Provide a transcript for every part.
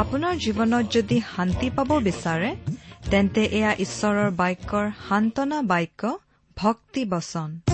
আপোনাৰ জীৱনত যদি শান্তি পাব বিচাৰে তেন্তে এয়া ঈশ্বৰৰ বাক্যৰ সান্তনা বাক্য ভক্তি বচন।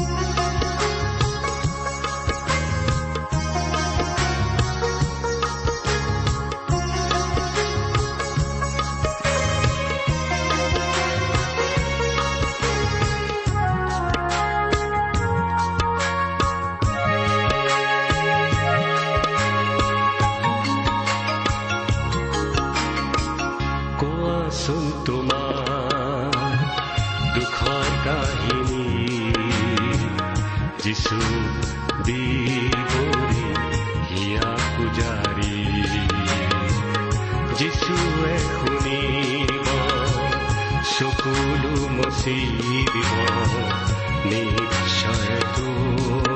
যিছু দিবৰি হিয়া পূজাৰী যিছুৱে শুনিব চকুলো মচি দিব নিশ্চয় তোমাক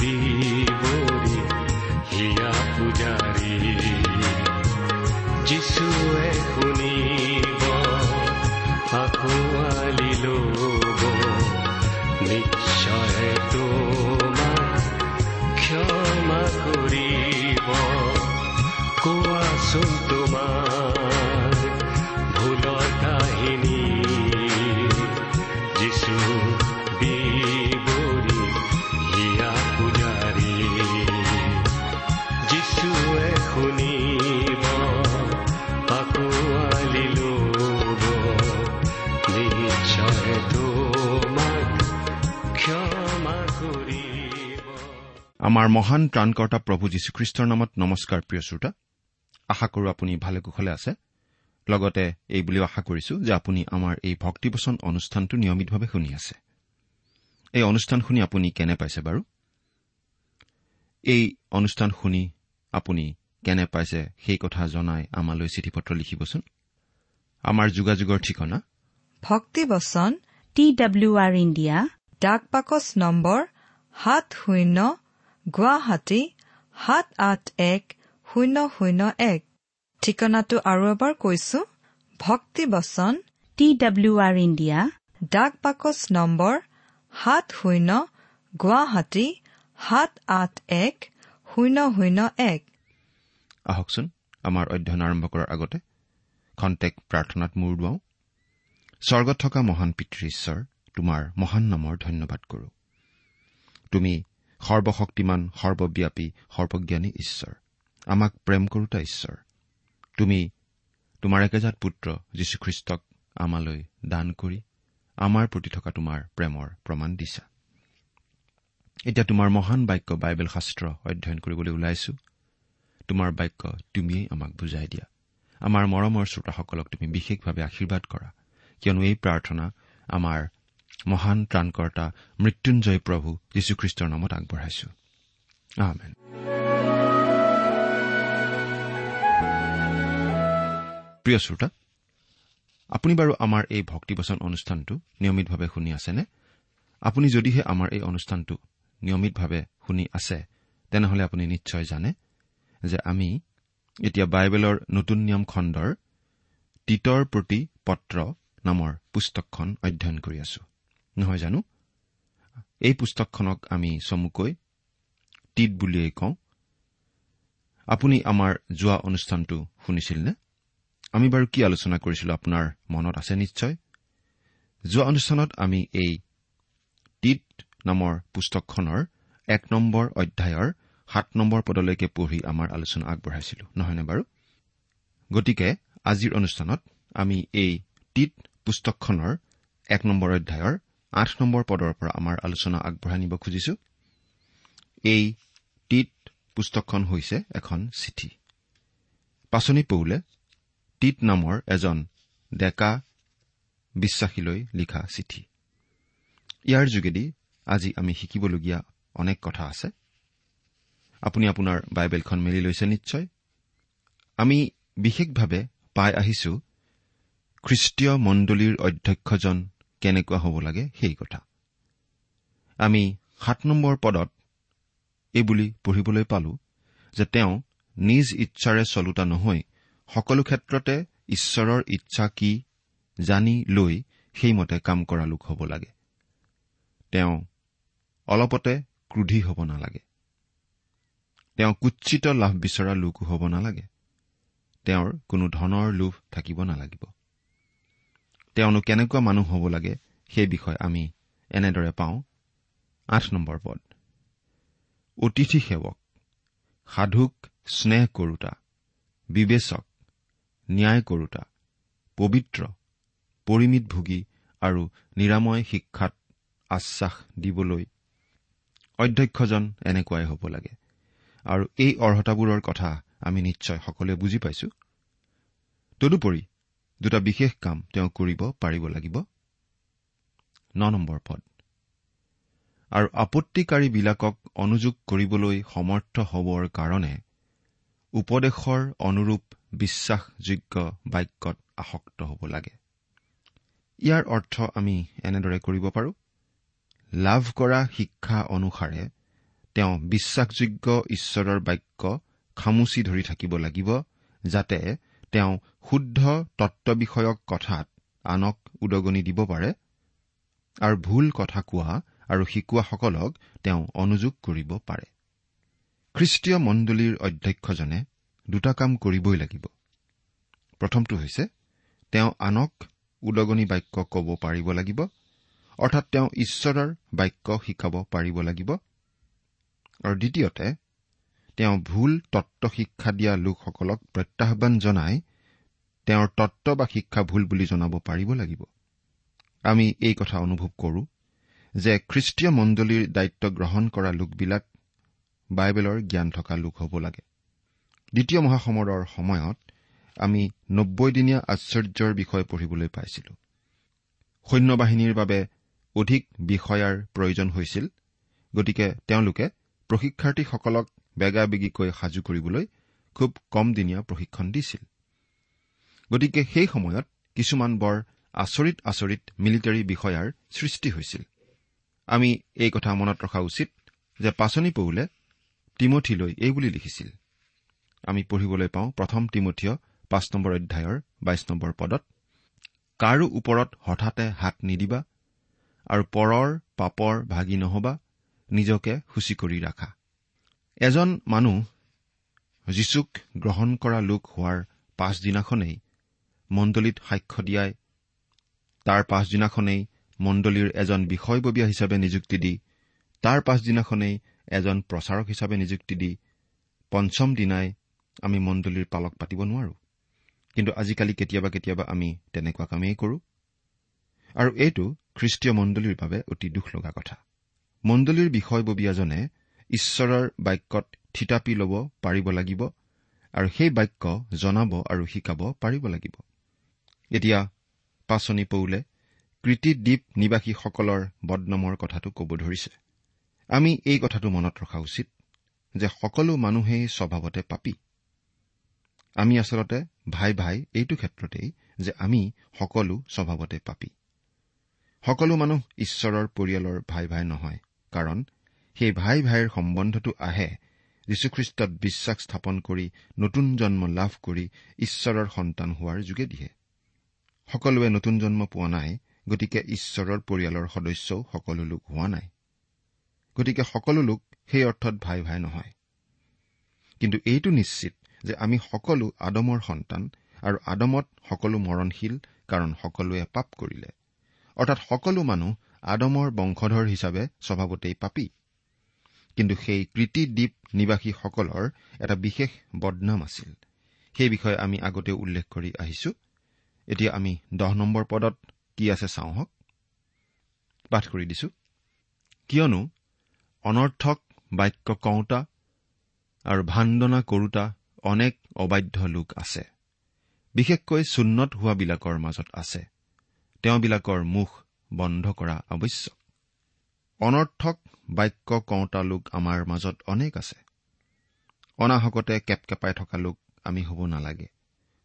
বিবৰি হিয়া পূজাৰী যিছুৱে শুনিব আঁকোৱালি ল'ব নিশ্চয় তোমাক ক্ষমা কৰিব কোৱাচোন আমাৰ মহান ত্ৰাণকৰ্তা প্ৰভু যীশুখ্ৰীষ্টৰ নামত নমস্কাৰ প্ৰিয় শ্ৰোতা। আশা কৰো আপুনি ভালে কুশলে আছে। লগতে এই বুলিও আশা কৰিছো যে আপুনি আমাৰ এই ভক্তিবচন অনুষ্ঠানটো নিয়মিতভাৱে শুনি আছে। এই অনুষ্ঠান শুনি আপুনি কেনে পাইছে বাৰু? এই অনুষ্ঠান শুনি আপুনি কেনে পাইছে সেই কথা জনাই আমালৈ চিঠি পত্ৰ লিখিবচোন। আমাৰ যোগাযোগৰ ঠিকনা? ভক্তিবচন টি ডাব্লিউ আৰ ইণ্ডিয়া ডাক পাকচ নম্বৰ সাত শূন্য গুৱাহাটী সাত আঠ এক শূন্য শূন্য এক। ঠিকনাটো আৰু এবাৰ কৈছো ভক্তি বচন টি ডাব্লিউ আৰ ইণ্ডিয়া। ডাক পাকচ নম্বৰ সাত শূন্য গুৱাহাটী সাত আঠ এক শূন্য শূন্য এক। আহকচোন আমাৰ অধ্যয়ন আৰম্ভ কৰাৰ আগতে খন্তেক প্ৰাৰ্থনাত মূৰ দুৱাওঁ। স্বৰ্গত থকা মহান পিতৃ ঈশ্বৰ তোমাৰ মহান নামৰ ধন্যবাদ কৰো। তুমি সৰ্বশক্তিমান সৰ্বব্যাপী সৰ্বজ্ঞানী ঈশ্বৰ। আমাক প্ৰেম কৰোতা ঈশ্বৰ। তুমি তোমাৰ একেজাত পুত্ৰ যীশুখ্ৰীষ্টক আমালৈ দান কৰি আমাৰ প্ৰতি থকা তোমাৰ প্ৰেমৰ প্ৰমাণ দিছা। এতিয়া তোমাৰ মহান বাক্য বাইবেল শাস্ত্ৰ অধ্যয়ন কৰিবলৈ ওলাইছো। তোমাৰ বাক্য তুমিয়েই আমাক বুজাই দিয়া। আমাৰ মৰমৰ শ্ৰোতাসকলক তুমি বিশেষভাৱে আশীৰ্বাদ কৰা। কিয়নো এই প্ৰাৰ্থনা আমাৰ মহান ত্ৰাণকৰ্তা মৃত্যুঞ্জয় প্ৰভু যীশুখ্ৰীষ্টৰ নামত আগবঢ়াইছো। প্ৰিয় শ্ৰোতা আপুনি বাৰু আমাৰ এই ভক্তিবচন অনুষ্ঠানটো নিয়মিতভাৱে শুনি আছেনে? আপুনি যদিহে আমাৰ এই অনুষ্ঠানটো নিয়মিতভাৱে শুনি আছে তেনেহলে আপুনি নিশ্চয় জানে যে আমি এতিয়া বাইবেলৰ নতুন নিয়ম খণ্ডৰ তীতৰ প্ৰতি পত্ৰ নামৰ পুস্তকখন অধ্যয়ন কৰি আছো। নহয় জানো? এই পুস্তকখনক আমি চমুকৈ তীত বুলিয়েই কওঁ। আপুনি আমাৰ যোৱা অনুষ্ঠানটো শুনিছিল নে আমি বাৰু কি আলোচনা কৰিছিলো আপোনাৰ মনত আছে নিশ্চয়? যোৱা অনুষ্ঠানত আমি এই তীত নামৰ পুস্তকখনৰ এক নম্বৰ অধ্যায়ৰ সাত নম্বৰ পদলৈকে পঢ়ি আমাৰ আলোচনা আগবঢ়াইছিলো নহয়নে বাৰু? গতিকে আজিৰ অনুষ্ঠানত আমি এই তীত পুস্তকখনৰ এক নম্বৰ অধ্যায়ৰ আঠ নম্বৰ পদৰ পৰা আমাৰ আলোচনা আগবঢ়াই নিব খুজিছো। এই তীত পুস্তকখন হৈছে এখন চিঠি। পাচনি পৌলে তীত নামৰ এজন ডেকা বিশ্বাসীলৈ লিখা চিঠি। ইয়াৰ যোগেদি আজি আমি শিকিবলগীয়া অনেক কথা আছে। আপুনি আপোনাৰ বাইবেলখন মেলি লৈছে নিশ্চয়। আমি বিশেষভাৱে পাই আহিছো খ্ৰীষ্টীয় মণ্ডলীৰ অধ্যক্ষজন কেনেকুৱা হ'ব লাগে সেই কথা। আমি সাত নম্বৰ পদত এইবুলি পঢ়িবলৈ পালো যে তেওঁ নিজ ইচ্ছাৰে চলোতা নহৈ সকলো ক্ষেত্ৰতে ঈশ্বৰৰ ইচ্ছা কি জানি লৈ সেইমতে কাম কৰা লোক হ'ব লাগে। তেওঁ অলপতে ক্ৰোধী হ'ব নালাগে। তেওঁ কুৎচিত লাভ বিচৰা লোকো হ'ব নালাগে। তেওঁৰ কোনো ধনৰ লোভ থাকিব নালাগিব। তেওঁনো কেনেকুৱা মানুহ হ'ব লাগে সেই বিষয়ে আমি এনেদৰে পাওঁ। আঠ নম্বৰ পদ। অতিথি সেৱক সাধুক স্নেহ কৰোতা বিবেচক ন্যায় কৰোতা পবিত্ৰ পৰিমিত ভোগী আৰু নিৰাময় শিক্ষাত আশ্বাস দিবলৈ অধ্যক্ষজন এনেকুৱাই হ'ব লাগে। আৰু এই অৰ্হতাবোৰৰ কথা আমি নিশ্চয় সকলোৱে বুজি পাইছো। তদুপৰি দুটা বিশেষ কাম তেওঁ কৰিব পাৰিব লাগিব। ন নম্বৰ পদ। আৰু আপত্তিকাৰীবিলাকক অনুযোগ কৰিবলৈ সমৰ্থ হ'বৰ কাৰণে উপদেশৰ অনুৰূপ বিশ্বাসযোগ্য বাক্যত আসক্ত হ'ব লাগে। ইয়াৰ অৰ্থ আমি এনেদৰে কৰিব পাৰো। লাভ কৰা শিক্ষা অনুসাৰে তেওঁ বিশ্বাসযোগ্য ঈশ্বৰৰ বাক্য খামুচি ধৰি থাকিব লাগিব যাতে তেওঁ শুদ্ধ তত্ব বিষয়ক কথাত আনক উদগনি দিব পাৰে আৰু ভুল কথা কোৱা আৰু শিকোৱাসকলক তেওঁ অনুযোগ কৰিব পাৰে। খ্ৰীষ্টীয় মণ্ডলীৰ অধ্যক্ষজনে দুটা কাম কৰিবই লাগিব। প্ৰথমটো হৈছে তেওঁ আনক উদগনি বাক্য ক'ব পাৰিব লাগিব অৰ্থাৎ তেওঁ ঈশ্বৰৰ বাক্য শিকাব পাৰিব লাগিব। আৰু দ্বিতীয়তে তেওঁ ভুল তত্ব শিক্ষা দিয়া লোকসকলক প্ৰত্যাহান জনাই তেওঁৰ তত্ব বা শিক্ষা ভুল বুলি জনাব পাৰিব লাগিব। আমি এই কথা অনুভৱ কৰো যে খ্ৰীষ্টীয় মণ্ডলীৰ দায়িত্ব গ্ৰহণ কৰা লোকবিলাক বাইবেলৰ জ্ঞান থকা লোক হ'ব লাগে। দ্বিতীয় মহাসমৰৰ সময়ত আমি নব্বৈ দিনীয়া আশ্চৰ্যৰ বিষয়ে পঢ়িবলৈ পাইছিলো। সৈন্যবাহিনীৰ বাবে অধিক বিষয়াৰ প্ৰয়োজন হৈছিল গতিকে তেওঁলোকে প্ৰশিক্ষাৰ্থীসকলক বেগাবেগিকৈ সাজু কৰিবলৈ খুব কমদিনীয়া প্ৰশিক্ষণ দিছিল। গতিকে সেই সময়ত কিছুমান বৰ আচৰিত আচৰিত মিলিটাৰী বিষয়াৰ সৃষ্টি হৈছিল। আমি এই কথা মনত ৰখা উচিত যে পাচনি পৌলে তিমঠিলৈ এই বুলি লিখিছিল। আমি পঢ়িবলৈ পাওঁ প্ৰথম তিমঠীয় পাঁচ নম্বৰ অধ্যায়ৰ বাইশ নম্বৰ পদত কাৰো ওপৰত হঠাতে হাত নিদিবা আৰু পৰৰ পাপৰ ভাগি নহবা নিজকে সূচী কৰি ৰাখা। এজন মানুহ যীচুক গ্ৰহণ কৰা লোক হোৱাৰ পাছদিনাখনেই মণ্ডলীত সাক্ষ্য দিয়াই তাৰ পাছদিনাখনেই মণ্ডলীৰ এজন বিষয়ববীয়া হিচাপে নিযুক্তি দি তাৰ পাছদিনাখনেই এজন প্ৰচাৰক হিচাপে নিযুক্তি দি পঞ্চম দিনাই আমি মণ্ডলীৰ পালক পাতিব নোৱাৰো। কিন্তু আজিকালি কেতিয়াবা কেতিয়াবা আমি তেনেকুৱা কামেই কৰো। আৰু এইটো খ্ৰীষ্টীয় মণ্ডলীৰ বাবে অতি দুখ লগা কথা। মণ্ডলীৰ বিষয়ববীয়াজনে ঈশ্বৰৰ বাক্যত থিতাপি ল'ব পাৰিব লাগিব আৰু সেই বাক্য জনাব আৰু শিকাব পাৰিব লাগিব। এতিয়া পাচনি পৌলে কৃতিদ্বীপ নিবাসীসকলৰ বদনামৰ কথাটো ক'ব ধৰিছে। আমি এই কথাটো মনত ৰখা উচিত যে সকলো মানুহেই স্বভাৱতে পাপী। আমি আচলতে ভাই ভাই এইটো ক্ষেত্ৰতেই যে আমি সকলো স্বভাৱতে পাপী। সকলো মানুহ ঈশ্বৰৰ পৰিয়ালৰ ভাই ভাই নহয় কাৰণ সেই ভাই ভাইৰ সম্বন্ধটো আহে। যীশুখ্ৰীষ্টত বিশ্বাস স্থাপন কৰি নতুন জন্ম লাভ কৰি ঈশ্বৰৰ সন্তান হোৱাৰ যোগেদিহে। সকলোৱে নতুন জন্ম পোৱা নাই গতিকে ঈশ্বৰৰ পৰিয়ালৰ সদস্যও সকলো লোক হোৱা নাই। গতিকে সকলো লোক সেই অৰ্থত ভাই ভাই নহয়। কিন্তু এইটো নিশ্চিত যে আমি সকলো আদমৰ সন্তান আৰু আদমত সকলো মৰণশীল কাৰণ সকলোৱে পাপ কৰিলে। অৰ্থাৎ সকলো মানুহ আদমৰ বংশধৰ হিচাপে স্বভাৱতেই পাপী। কিন্তু সেই কৃতি দ্বীপ নিবাসীসকলৰ এটা বিশেষ বদনাম আছিল। সেই বিষয়ে আমি আগতেও উল্লেখ কৰি আহিছো। এতিয়া আমি দহ নম্বৰ পদত কি আছে চাওঁ হওক। পাঠ কৰি দিছো। কিয়নো অনৰ্থক বাক্য কওঁতা আৰু ভাণ্ডনা কৰোতা অনেক অবাধ্য লোক আছে। বিশেষকৈ চুন্নত হোৱাবিলাকৰ মাজত আছে। তেওঁবিলাকৰ মুখ বন্ধ কৰা আৱশ্যক। অনৰ্থক বাক্য কওঁতা লোক আমাৰ মাজত অনেক আছে। অনাহকতে কেপকেপাই থকা লোক আমি হ'ব নালাগে।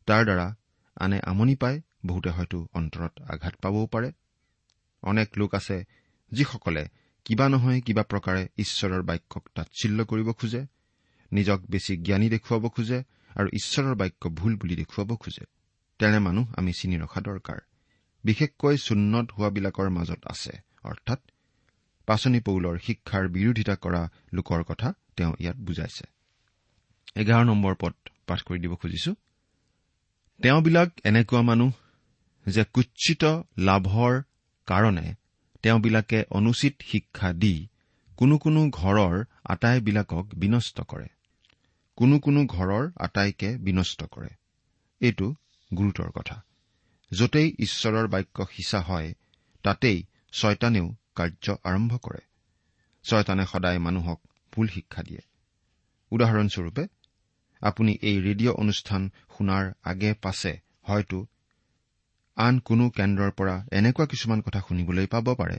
তাৰ দ্বাৰা আনে আমনি পায় বহুতে হয়তো অন্তৰত আঘাত পাবও পাৰে। অনেক লোক আছে যিসকলে কিবা নহয় কিবা প্ৰকাৰে ঈশ্বৰৰ বাক্যক তাৎচিল্য কৰিব খোজে নিজক বেছি জ্ঞানী দেখুৱাব খোজে আৰু ঈশ্বৰৰ বাক্য ভুল বুলি দেখুৱাব খোজে। তেনে মানুহ আমি চিনি ৰখা দৰকাৰ। বিশেষকৈ চুন্নত হোৱাবিলাকৰ মাজত আছে অৰ্থাৎ পাচনি পৌলৰ শিক্ষাৰ বিৰোধিতা কৰা লোকৰ কথা তেওঁ ইয়াত বুজাইছে। এঘাৰ নম্বৰ পদ পাঠ কৰি দিব খুজিছো। তেওঁবিলাক এনেকুৱা মানুহ যে কুৎসিত লাভৰ কাৰণে তেওঁবিলাকে অনুচিত শিক্ষা দি কোনো কোনো ঘৰৰ আটাইবিলাকক বিনষ্ট কৰে। কোনো কোনো ঘৰৰ আটাইকে বিনষ্ট কৰে। এইটো গুৰুতৰ কথা। য'তেই ঈশ্বৰৰ বাক্য সিঁচা হয় তাতেই ছয়তানেও কাৰ্য আৰম্ভ কৰে। ছয়তানে সদায় মানুহক ভুল শিক্ষা দিয়ে। উদাহৰণস্বৰূপে আপুনি এই ৰেডিঅ' অনুষ্ঠান শুনাৰ আগে পাছে হয়তো আন কোনো কেন্দ্ৰৰ পৰা এনেকুৱা কিছুমান কথা শুনিবলৈ পাব পাৰে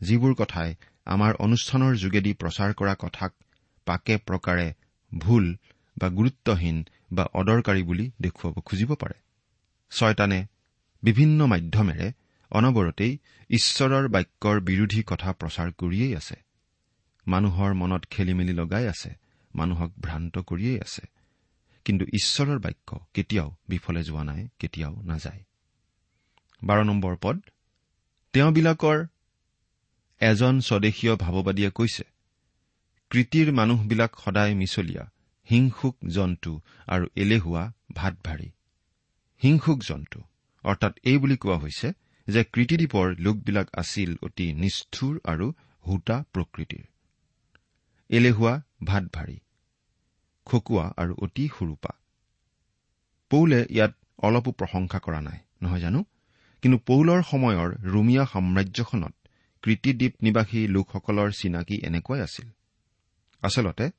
যিবোৰ কথাই আমাৰ অনুষ্ঠানৰ যোগেদি প্ৰচাৰ কৰা কথাক পাকে প্ৰকাৰে ভুল বা গুৰুত্বহীন বা অদৰকাৰী বুলি দেখুৱাব খুজিব পাৰে। ছয়তানে বিভিন্ন মাধ্যমেৰে অনবৰতেই ঈশ্বৰৰ বাক্যৰ বিৰোধী কথা প্ৰচাৰ কৰিয়েই আছে। মানুহৰ মনত খেলি মেলি লগাই আছে মানুহক ভ্ৰান্ত কৰিয়েই আছে। কিন্তু ঈশ্বৰৰ বাক্য কেতিয়াও বিফলে যোৱা নাই কেতিয়াও নাযায়। বাৰ নম্বৰ পদ তেওঁবিলাকৰ এজন স্বদেশীয় ভাৱবাদীয়ে কৈছে কৃতিৰ মানুহবিলাক সদায় মিছলীয়া হিংসুক জন্তু আৰু এলেহুৱা ভাত ভাৰী হিংসুক জন্তু অৰ্থাৎ এই বুলি কোৱা হৈছে যে কৃতিদ্বীপৰ লোকবিলাক আছিল অতি নিষ্ঠুৰ আৰু হোতা প্ৰকৃতিৰ। এলেহুৱা ভাত ভাৰী খকুৱা আৰু অতি সুৰূপা। পৌলে ইয়াত অলপো প্ৰশংসা কৰা নাই নহয় জানো? কিন্তু পৌলৰ সময়ৰ ৰুমিয়া সাম্ৰাজ্যখনত কৃতিদ্বীপ নিবাসী লোকসকলৰ চিনাকি এনেকুৱাই আছিল। আচলতে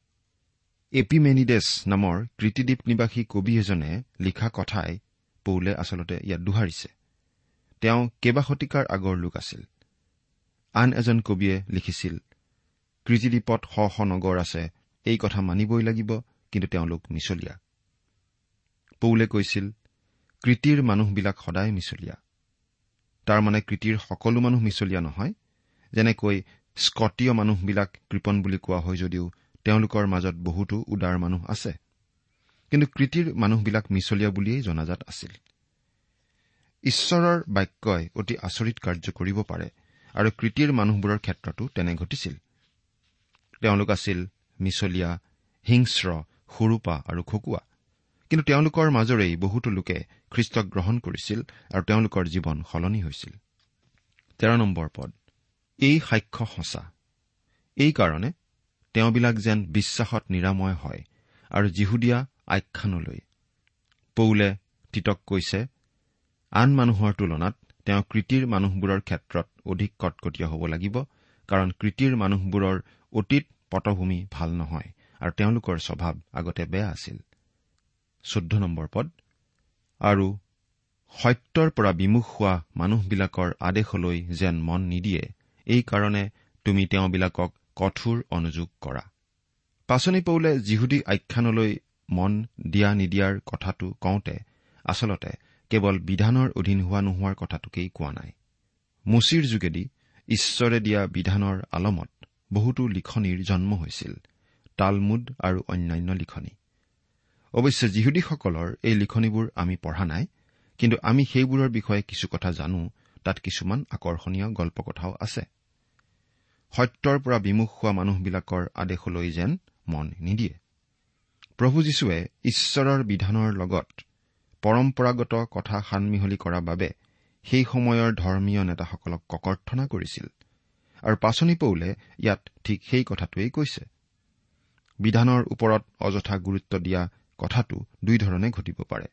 এপিমেনিডেছ নামৰ কৃতিদ্বীপ নিবাসী কবি এজনে লিখা কথাই পৌলে আচলতে ইয়াত দোহাৰিছে। তেওঁ কেইবা শতিকাৰ আগৰ লোক আছিল। আন এজন কবিয়ে লিখিছিল কৃতিদ্বীপত শ শ নগৰ আছে এই কথা মানিবই লাগিব কিন্তু তেওঁলোক মিছলীয়া। পৌলে কৈছিল কৃতিৰ মানুহবিলাক সদায় মিছলীয়া। তাৰমানে কৃতিৰ সকলো মানুহ মিছলীয়া নহয় যেনেকৈ স্কটীয় মানুহবিলাক কৃপণ বুলি কোৱা হয় যদিও তেওঁলোকৰ মাজত বহুতো উদাৰ মানুহ আছে। কিন্তু কৃতিৰ মানুহবিলাক মিছলীয়া বুলিয়েই জনাজাত আছিল। ঈশ্বৰৰ বাক্যই অতি আচৰিত কাৰ্য কৰিব পাৰে আৰু কৃতিৰ মানুহবোৰৰ ক্ষেত্ৰতো তেনে ঘটিছিল। তেওঁলোক আছিল মিছলীয়া হিংস্ৰ সৰুপা আৰু খকুৱা। কিন্তু তেওঁলোকৰ মাজৰেই বহুতো লোকে খ্ৰীষ্টক গ্ৰহণ কৰিছিল আৰু তেওঁলোকৰ জীৱন সলনি হৈছিল। তেৰ নম্বৰ পদ। এই সাক্ষ্য সঁচা। এইকাৰণে তেওঁবিলাক যেন বিশ্বাসত নিৰাময় হয় আৰু জিহুদীয়া আখ্যানলৈ। পৌলে তিতক কৈছে আন মানুহৰ তুলনাত তেওঁ কৃতিৰ মানুহবোৰৰ ক্ষেত্ৰত অধিক কটকটীয়া হ'ব লাগিব কাৰণ কৃতিৰ মানুহবোৰৰ অতীত পটভূমি ভাল নহয় আৰু তেওঁলোকৰ স্বভাৱ আগতে বেয়া আছিল। আৰু সত্যৰ পৰা বিমুখ হোৱা মানুহবিলাকৰ আদেশলৈ যেন মন নিদিয়ে এইকাৰণে তুমি তেওঁবিলাকক কঠোৰ অনুযোগ কৰা। পাচনি পৌলে যিহুদী আখ্যানলৈ মন দিয়া নিদিয়াৰ কথাটো কওঁতে আচলতে কেৱল বিধানৰ অধীন হোৱা নোহোৱাৰ কথাটোকেই কোৱা নাই। মুচিৰ যোগেদি ঈশ্বৰে দিয়া বিধানৰ আলমত বহুতো লিখনিৰ জন্ম হৈছিল তালমুদ আৰু অন্যান্য লিখনি। অৱশ্যে যিহুদীসকলৰ এই লিখনিবোৰ আমি পঢ়া নাই কিন্তু আমি সেইবোৰৰ বিষয়ে কিছু কথা জানো তাত কিছুমান আকৰ্ষণীয় গল্প কথাও আছে। সত্যৰ পৰা বিমুখ হোৱা মানুহবিলাকৰ আদেশলৈ যেন মন নিদিয়ে। প্ৰভু যীশুৱে ঈশ্বৰৰ বিধানৰ লগত পৰম্পৰাগত কথা সানমিহলি কৰাৰ বাবে সেই সময়ৰ ধৰ্মীয় নেতাসকলক ককৰ্থনা কৰিছিল। আৰু পাচনি পৌলে ইয়াত ঠিক সেই কথাটোৱেই কৈছে। বিধানৰ ওপৰত অযথা গুৰুত্ব দিয়া কথাটো দুই ধৰণে ঘটিব পাৰে।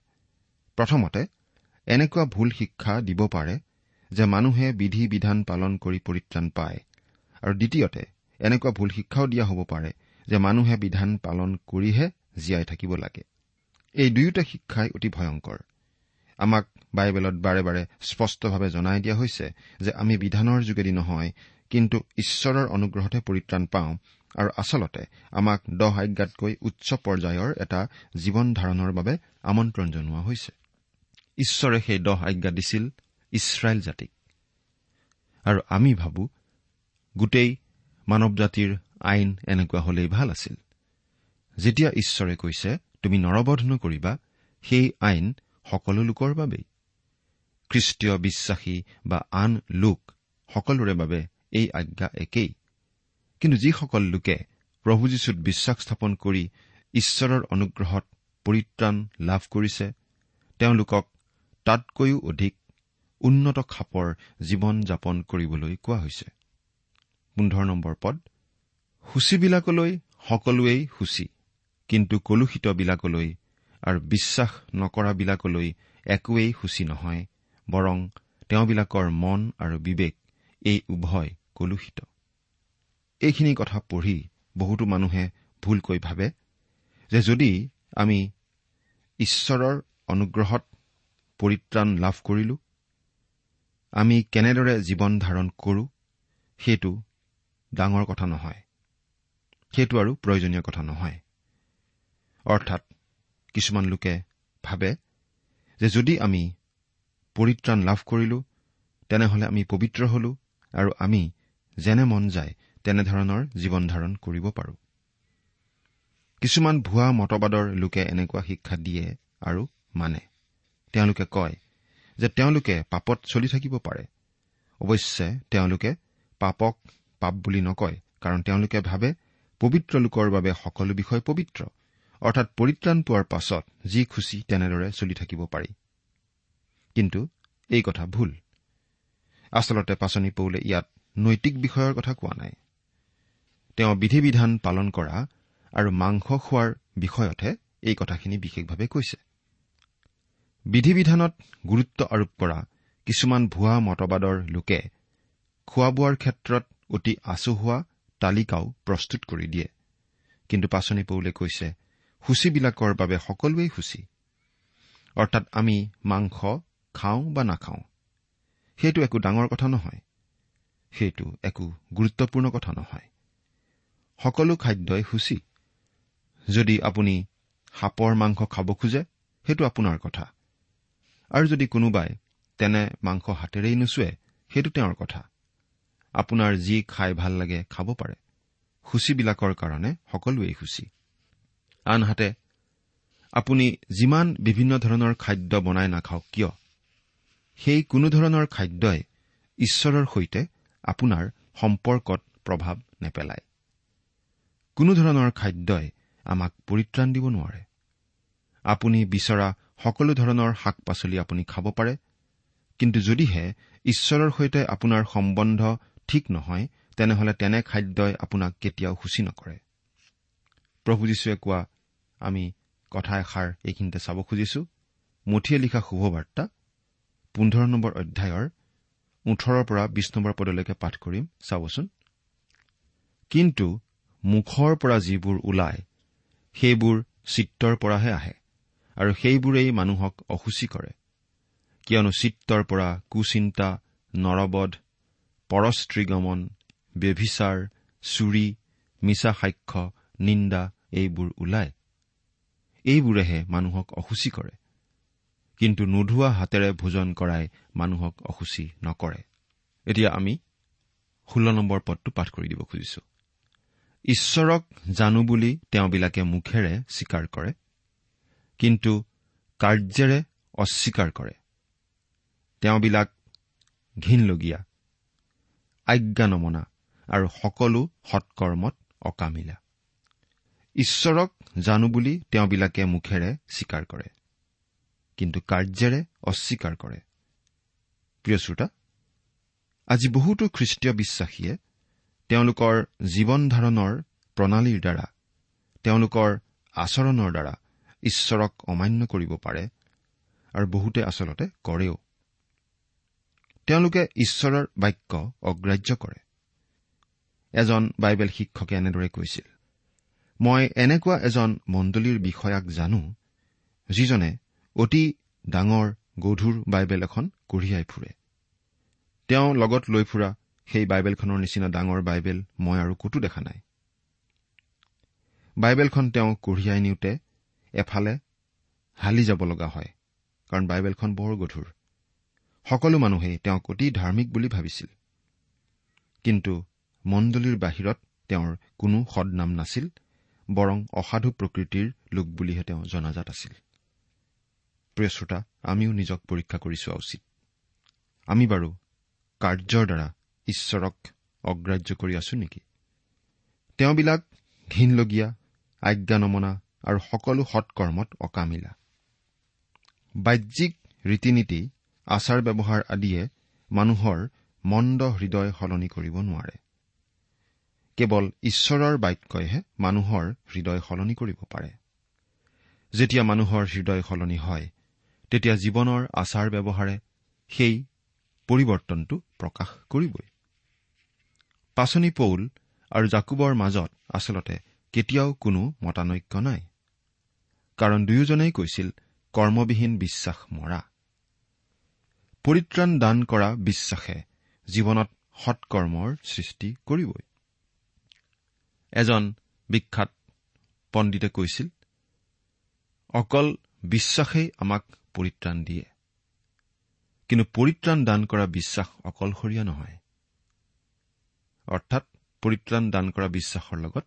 প্ৰথমতে এনেকুৱা ভুল শিক্ষা দিব পাৰে যে মানুহে বিধি বিধান পালন কৰি পৰিত্ৰাণ পায়। আৰু দ্বিতীয়তে এনেকুৱা ভুল শিক্ষাও দিয়া হ'ব পাৰে যে মানুহে বিধান পালন কৰিহে জীয়াই থাকিব লাগে। এই দুয়োটা শিক্ষাই অতি ভয়ংকৰ। আমাক বাইবেলত বাৰে বাৰে স্পষ্টভাৱে জনাই দিয়া হৈছে যে আমি বিধানৰ যোগেদি নহয় কিন্তু ঈশ্বৰৰ অনুগ্ৰহতে পৰিত্ৰাণ পাওঁ আৰু আচলতে আমাক দহ আজ্ঞাতকৈ উচ্চ পৰ্যায়ৰ এটা জীৱন ধাৰণৰ বাবে আমন্ত্ৰণ জনোৱা হৈছে। ঈশ্বৰে সেই দহ আজ্ঞা দিছিল ইছৰাইল জাতিক। আৰু আমি ভাবো গোটেই মানৱ জাতিৰ আইন এনেকুৱা হলেই ভাল আছিল। যেতিয়া ঈশ্বৰে কৈছে তুমি নৰবধ নকৰিবা সেই আইন সকলো লোকৰ বাবেই। খ্ৰীষ্টীয় বিশ্বাসী বা আন লোক সকলোৰে বাবে এই আজ্ঞা একেই। কিন্তু যিসকল লোকে প্ৰভু যীশুত বিশ্বাস স্থাপন কৰি ঈশ্বৰৰ অনুগ্ৰহত পৰিত্ৰাণ লাভ কৰিছে তেওঁলোকক তাতকৈও অধিক উন্নত খাপৰ জীৱন যাপন কৰিবলৈ কোৱা হৈছে। পোন্ধৰ নম্বৰ পদ সূচীবিলাকলৈ সকলোৱেই সূচী। কিন্তু কলুষিতবিলাকলৈ আৰু বিশ্বাস নকৰাবিলাকলৈ একোৱেই সূচী নহয় বৰং তেওঁবিলাকৰ মন আৰু বিবেক এই উভয় কলুষিত। এইখিনি কথা পঢ়ি বহুতো মানুহে ভুলকৈ ভাবে যে যদি আমি ঈশ্বৰৰ অনুগ্ৰহত পৰিত্ৰাণ লাভ কৰিলো আমি কেনেদৰে জীৱন ধাৰণ কৰো সেইটো ডাঙৰ কথা নহয়। সেইটো আৰু প্ৰয়োজনীয় কথা নহয়। অৰ্থাৎ কিছুমান লোকে ভাবে যে যদি আমি পৰিত্ৰাণ লাভ কৰিলো তেনেহলে আমি পবিত্ৰ হলো আৰু আমি যেনে মন যায় তেনেধৰণৰ জীৱন ধাৰণ কৰিব পাৰো। কিছুমান ভুৱা মতবাদৰ লোকে এনেকুৱা শিক্ষা দিয়ে আৰু মানে। তেওঁলোকে কয় যে তেওঁলোকে পাপত চলি থাকিব পাৰে। অৱশ্যে তেওঁলোকে পাপক পাপ বুলি নকয় কাৰণ তেওঁলোকে ভাবে পবিত্ৰ লোকৰ বাবে সকলো বিষয় পবিত্ৰ। অৰ্থাৎ পৰিত্ৰাণ পোৱাৰ পাছত যি খুচি তেনেদৰে চলি থাকিব পাৰি। কিন্তু এই কথা ভুল। আচলতে পাচনি পৌলে ইয়াত নৈতিক বিষয়ৰ কথা কোৱা নাই। তেওঁ বিধি বিধান পালন কৰা আৰু মাংস খোৱাৰ বিষয়তহে এই কথাখিনি বিশেষভাৱে কৈছে। বিধি বিধানত গুৰুত্ব আৰোপ কৰা কিছুমান ভুৱা মতবাদৰ লোকে খোৱা বোৱাৰ ক্ষেত্ৰত অতি আচহুৱা তালিকাও প্ৰস্তুত কৰি দিয়ে। কিন্তু পাচনি পৌলে কৈছে সূচীবিলাকৰ বাবে সকলোৱেই সূচী অৰ্থাৎ আমি মাংস খাওঁ বা নাখাওঁ সেইটো একো ডাঙৰ কথা নহয় সেইটো একো গুৰুত্বপূৰ্ণ কথা নহয়। সকলো খাদ্যই সূচী যদি আপুনি সাপৰ মাংস খাব খোজে সেইটো আপোনাৰ কথা। আৰু যদি কোনোবাই তেনে মাংস হাতেৰেই নোচোৱে সেইটো তেওঁৰ কথা। আপোনাৰ যি খাই ভাল লাগে খাব পাৰে। সূচীবিলাকৰ কাৰণে সকলোৱেই সূচী আনহাতে আপুনি যিমান বিভিন্ন ধৰণৰ খাদ্য বনাই নাখাওক কিয় সেই কোনো ধৰণৰ খাদ্যই ঈশ্বৰৰ সৈতে আপোনাৰ সম্পৰ্কত প্ৰভাৱ নেপেলায়। কোনো ধৰণৰ খাদ্যই আমাক পৰিত্ৰাণ দিব নোৱাৰে। আপুনি বিচৰা সকলো ধৰণৰ শাক পাচলি আপুনি খাব পাৰে কিন্তু যদিহে ঈশ্বৰৰ সৈতে আপোনাৰ সম্বন্ধ ঠিক নহয় তেনেহলে তেনে খাদ্যই আপোনাক কেতিয়াও সূচী নকৰে। প্ৰভু যীশুৱে কোৱা আমি কথা এষাৰ এইখিনিতে চাব খুজিছো। মুঠিয়ে লিখা শুভবাৰ্তা পোন্ধৰ নম্বৰ অধ্যায়ৰ ওঠৰৰ পৰা বিশ নম্বৰ পদলৈকে পাঠ কৰিম চাবচোন। কিন্তু মুখৰ পৰা যিবোৰ ওলায় সেইবোৰ চিত্ৰৰ পৰাহে আহে আৰু সেইবোৰেই মানুহক অসুচী কৰে। কিয়নো চিত্তৰ পৰা কুচিন্তা নৰবধ পৰস্ত্ৰীগমন ব্যভিচাৰ চুৰি মিছা সাক্ষ্য নিন্দা এইবোৰ ওলায়। এইবোৰেহে মানুহক অসুচী কৰে। কিন্তু নোধোৱা হাতেৰে ভোজন কৰাই মানুহক অসুচী নকৰে। এতিয়া আমি ষোল্ল নম্বৰ পদটো পাঠ কৰি দিব খুজিছো। ঈশ্বৰক জানো বুলি তেওঁবিলাকে মুখেৰে স্বীকাৰ কৰে কিন্তু কাৰ্যেৰে অস্বীকাৰ কৰে। তেওঁবিলাক ঘীনলগীয়া আজ্ঞা নমনা আৰু সকলো সৎকৰ্মত অকামিলা। ঈশ্বৰক জানো বুলি তেওঁবিলাকে মুখেৰে স্বীকাৰ কৰে। কিন্তু কাৰ্যেৰে অস্বীকাৰ কৰে। প্ৰিয় শ্ৰোতা আজি বহুতো খ্ৰীষ্টীয় বিশ্বাসীয়ে তেওঁলোকৰ জীৱন ধাৰণৰ প্ৰণালীৰ দ্বাৰা তেওঁলোকৰ আচৰণৰ দ্বাৰা ঈশ্বৰক অমান্য কৰিব পাৰে আৰু বহুতে আচলতে কৰেও। তেওঁলোকে ঈশ্বৰৰ বাক্য অগ্ৰাহ্য কৰে। এজন বাইবেল শিক্ষকে এনেদৰে কৈছিল মই এনেকুৱা এজন মণ্ডলীৰ বিষয়াক জানো যিজনে অতি ডাঙৰ গধুৰ বাইবেল এখন কঢ়িয়াই ফুৰে। তেওঁ লগত লৈ ফুৰা সেই বাইবেলখনৰ নিচিনা ডাঙৰ বাইবেল মই আৰু কতো দেখা নাই। বাইবেলখন তেওঁ কঢ়িয়াই নিওঁতে এফালে হালি যাব লগা হয় কাৰণ বাইবেলখন বৰ গধুৰ। সকলো মানুহেই তেওঁক অতি ধাৰ্মিক বুলি ভাবিছিল। কিন্তু মণ্ডলীৰ বাহিৰত তেওঁৰ কোনো সদনাম নাছিল। বৰং অসাধু প্ৰকৃতিৰ লোক বুলিহে তেওঁ জনাজাত আছিল। প্ৰিয় শ্ৰোতা আমিও নিজক পৰীক্ষা কৰি চোৱা উচিত। আমি বাৰু কাৰ্যৰ দ্বাৰা ঈশ্বৰক অগ্ৰাহ্য কৰি আছো নেকি? তেওঁবিলাক ঘীনলগীয়া আজ্ঞা নমনা আৰু সকলো সৎকৰ্মত অকামিলা। বাহ্যিক ৰীতি নীতি আচাৰ ব্যৱহাৰ আদিয়ে মানুহৰ মন্দ হৃদয় সলনি কৰিব নোৱাৰে। কেৱল ঈশ্বৰৰ বাক্যইহে মানুহৰ হৃদয় সলনি কৰিব পাৰে। যেতিয়া মানুহৰ হৃদয় সলনি হয় তেতিয়া জীৱনৰ আচাৰ ব্যৱহাৰে সেই পৰিৱৰ্তনটো প্ৰকাশ কৰিবই। পাচনি পৌল আৰু জাকুবৰ মাজত আচলতে কেতিয়াও কোনো মতানৈক্য নাই। কাৰণ দুয়োজনেই কৈছিল কৰ্মবিহীন বিশ্বাস মৰা। পৰিত্ৰাণ দান কৰা বিশ্বাসে জীৱনত সৎকৰ্মৰ সৃষ্টি কৰিবই। এজন বিখ্যাত পণ্ডিতে কৈছিল অকল বিশ্বাসেই আমাক পৰিত্ৰাণ দিয়ে। কিন্তু পৰিত্ৰাণ দান কৰা বিশ্বাস অকলশৰীয়া নহয়। অৰ্থাৎ পৰিত্ৰাণ দান কৰা বিশ্বাসৰ লগত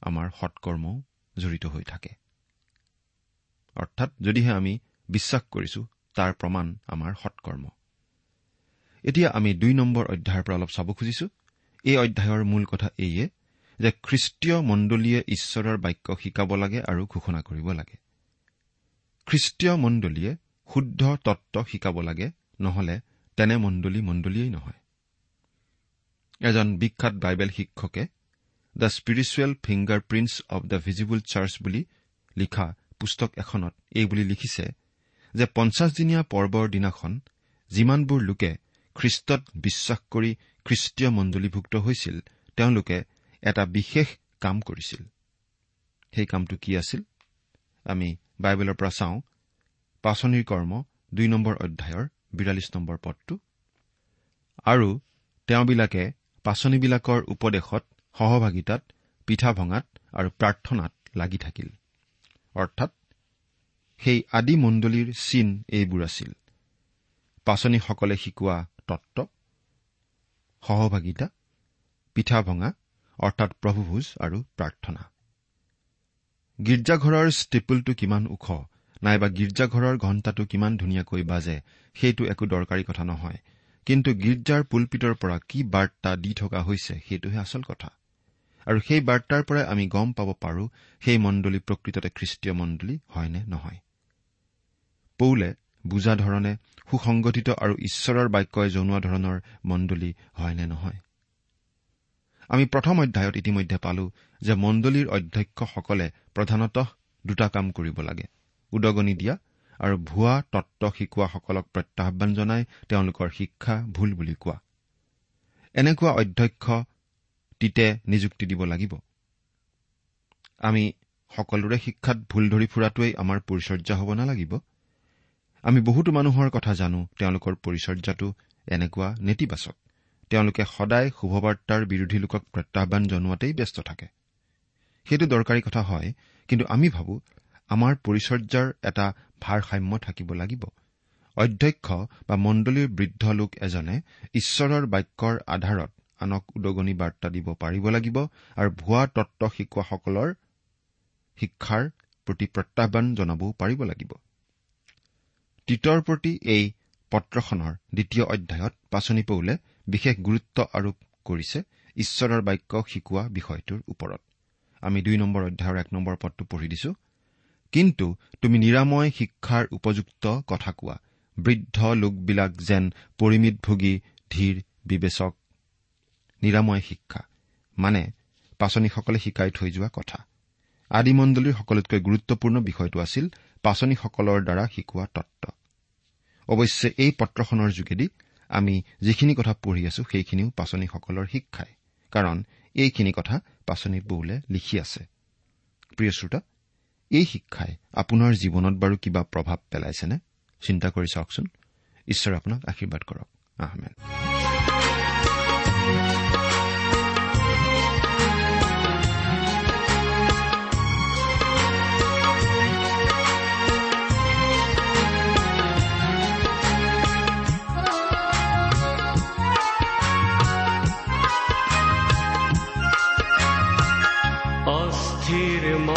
আমাৰ সৎকৰ্মও জড়িত হৈ থাকে। অৰ্থাৎ যদিহে আমি বিশ্বাস কৰিছো তাৰ প্ৰমাণ আমাৰ সৎকৰ্ম। এতিয়া আমি দুই নম্বৰ অধ্যায়ৰ পৰা অলপ চাব খুজিছো। এই অধ্যায়ৰ মূল কথা এইয়ে যে খ্ৰীষ্টীয় মণ্ডলীয়ে ঈশ্বৰৰ বাক্য শিকাব লাগে আৰু ঘোষণা কৰিব লাগে। খ্ৰীষ্টীয় মণ্ডলীয়ে শুদ্ধ তত্ত্ব শিকাব লাগে নহলে তেনে মণ্ডলী মণ্ডলীয়েই নহয়। এজন বিখ্যাত বাইবেল শিক্ষকে the spiritual fingerprints of the visible church বুলি লিখা পুস্তক এখনত এই বুলি লিখিছে যে পঞ্চাছদিনীয়া পৰ্বৰ দিনাখন যিমানবোৰ লোকে খ্ৰীষ্টত বিশ্বাস কৰি খ্ৰীষ্টীয় মণ্ডলীভুক্ত হৈছিল তেওঁলোকে এটা বিশেষ কাম কৰিছিল। সেই কামটো কি আছিল? আমি বাইবেলৰ পৰা চাওঁ। পাচনিৰ কৰ্ম দুই নম্বৰ অধ্যায়ৰ বিৰাল্লিছ নম্বৰ পদটো। আৰু তেওঁবিলাকে পাচনিবিলাকৰ উপদেশত সহভাগিতাত পিঠা ভঙাত আৰু প্ৰাৰ্থনাত লাগি থাকিল। অৰ্থাৎ সেই আদি মণ্ডলীৰ চিন এইবোৰ আছিল। পাচনীসকলে শিকোৱা তত্ব সহভাগিতা পিঠা ভঙা অৰ্থাৎ প্ৰভুভোজ আৰু প্ৰাৰ্থনা। গীৰ্জাঘৰৰ ষ্টিপুলটো কিমান ওখ নাইবা গীৰ্জাঘৰৰ ঘণ্টাটো কিমান ধুনীয়াকৈ বাজে সেইটো একো দৰকাৰী কথা নহয়। কিন্তু গীৰ্জাৰ পুলপিতৰ পৰা কি বাৰ্তা দি থকা হৈছে সেইটোহে আচল কথা। আৰু সেই বাৰ্তাৰ পৰাই আমি গম পাব পাৰো সেই মণ্ডলী প্ৰকৃততে খ্ৰীষ্টীয় মণ্ডলী হয় নে নহয়। পৌলে বুজা ধৰণে সুসংগঠিত আৰু ঈশ্বৰৰ বাক্যই জনোৱা ধৰণৰ মণ্ডলী হয় নে নহয়? আমি প্ৰথম অধ্যায়ত ইতিমধ্যে পালো যে মণ্ডলীৰ অধ্যক্ষসকলে প্ৰধানতঃ দুটা কাম কৰিব লাগে উদগনি দিয়া আৰু ভুৱা তত্ব শিকোৱাসকলক প্ৰত্যাহান জনাই তেওঁলোকৰ শিক্ষা ভুল বুলি কোৱা। এনেকুৱা অধ্যক্ষ তিতে নিযুক্তি দিব লাগিব। আমি সকলোৰে শিক্ষাত ভুল ধৰি ফুৰাটোৱেই আমাৰ পৰিচৰ্যা হ'ব নালাগিব। আমি বহুতো মানুহৰ কথা জানো তেওঁলোকৰ পৰিচৰ্যাটো এনেকুৱা নেতিবাচক। তেওঁলোকে সদায় শুভবাৰ্তাৰ বিৰোধী লোকক প্ৰত্যাহান জনোৱাতেই ব্যস্ত থাকে। সেইটো দৰকাৰী কথা হয় কিন্তু আমি ভাবো আমাৰ পৰিচৰ্যাৰ এটা ভাৰসাম্য থাকিব লাগিব। অধ্যক্ষ বা মণ্ডলীৰ বৃদ্ধ লোক এজনে ঈশ্বৰৰ বাক্যৰ আধাৰত আনক উদগনি বাৰ্তা দিব পাৰিব লাগিব আৰু ভুৱা তত্ব শিকোৱাসকলৰ শিক্ষাৰ প্ৰতি প্ৰত্যাহান জনাবও পাৰিব লাগিব। তীতৰ প্ৰতি এই পত্ৰখনৰ দ্বিতীয় অধ্যায়ত পাচনি পৌলে বিশেষ গুৰুত্ব আৰোপ কৰিছে ঈশ্বৰৰ বাক্য শিকোৱা বিষয়টোৰ ওপৰত। আমি দুই নম্বৰ অধ্যায়ৰ এক নম্বৰ পদটো পঢ়ি দিছো। কিন্তু তুমি নিৰাময় শিক্ষাৰ উপযুক্ত কথা কোৱা বৃদ্ধ লোকবিলাক যেন পৰিমিত ভোগী ধীৰ বিবেচক। নিৰাময় শিক্ষা মানে পাচনীসকলে শিকাই থৈ যোৱা কথা। আদিমণ্ডলীৰ সকলোতকৈ গুৰুত্বপূৰ্ণ বিষয়টো আছিল পাচনীসকলৰ দ্বাৰা শিকোৱা তত্ব অৱশ্যে এই পত্ৰখনৰ যোগেদি আমি যিখিনি কথা পঢ়ি আছো সেইখিনিও পাচনীসকলৰ শিক্ষাই। কাৰণ এইখিনি কথা পাচনি বৌলে লিখি আছে। প্ৰিয় শ্ৰোতা এই শিক্ষাই আপোনাৰ জীৱনত বাৰু কিবা প্ৰভাৱ পেলাইছেনে? চিন্তা কৰি চাওকচোন। ঈশ্বৰে আপোনাক আশীৰ্বাদ কৰক। আহমেদ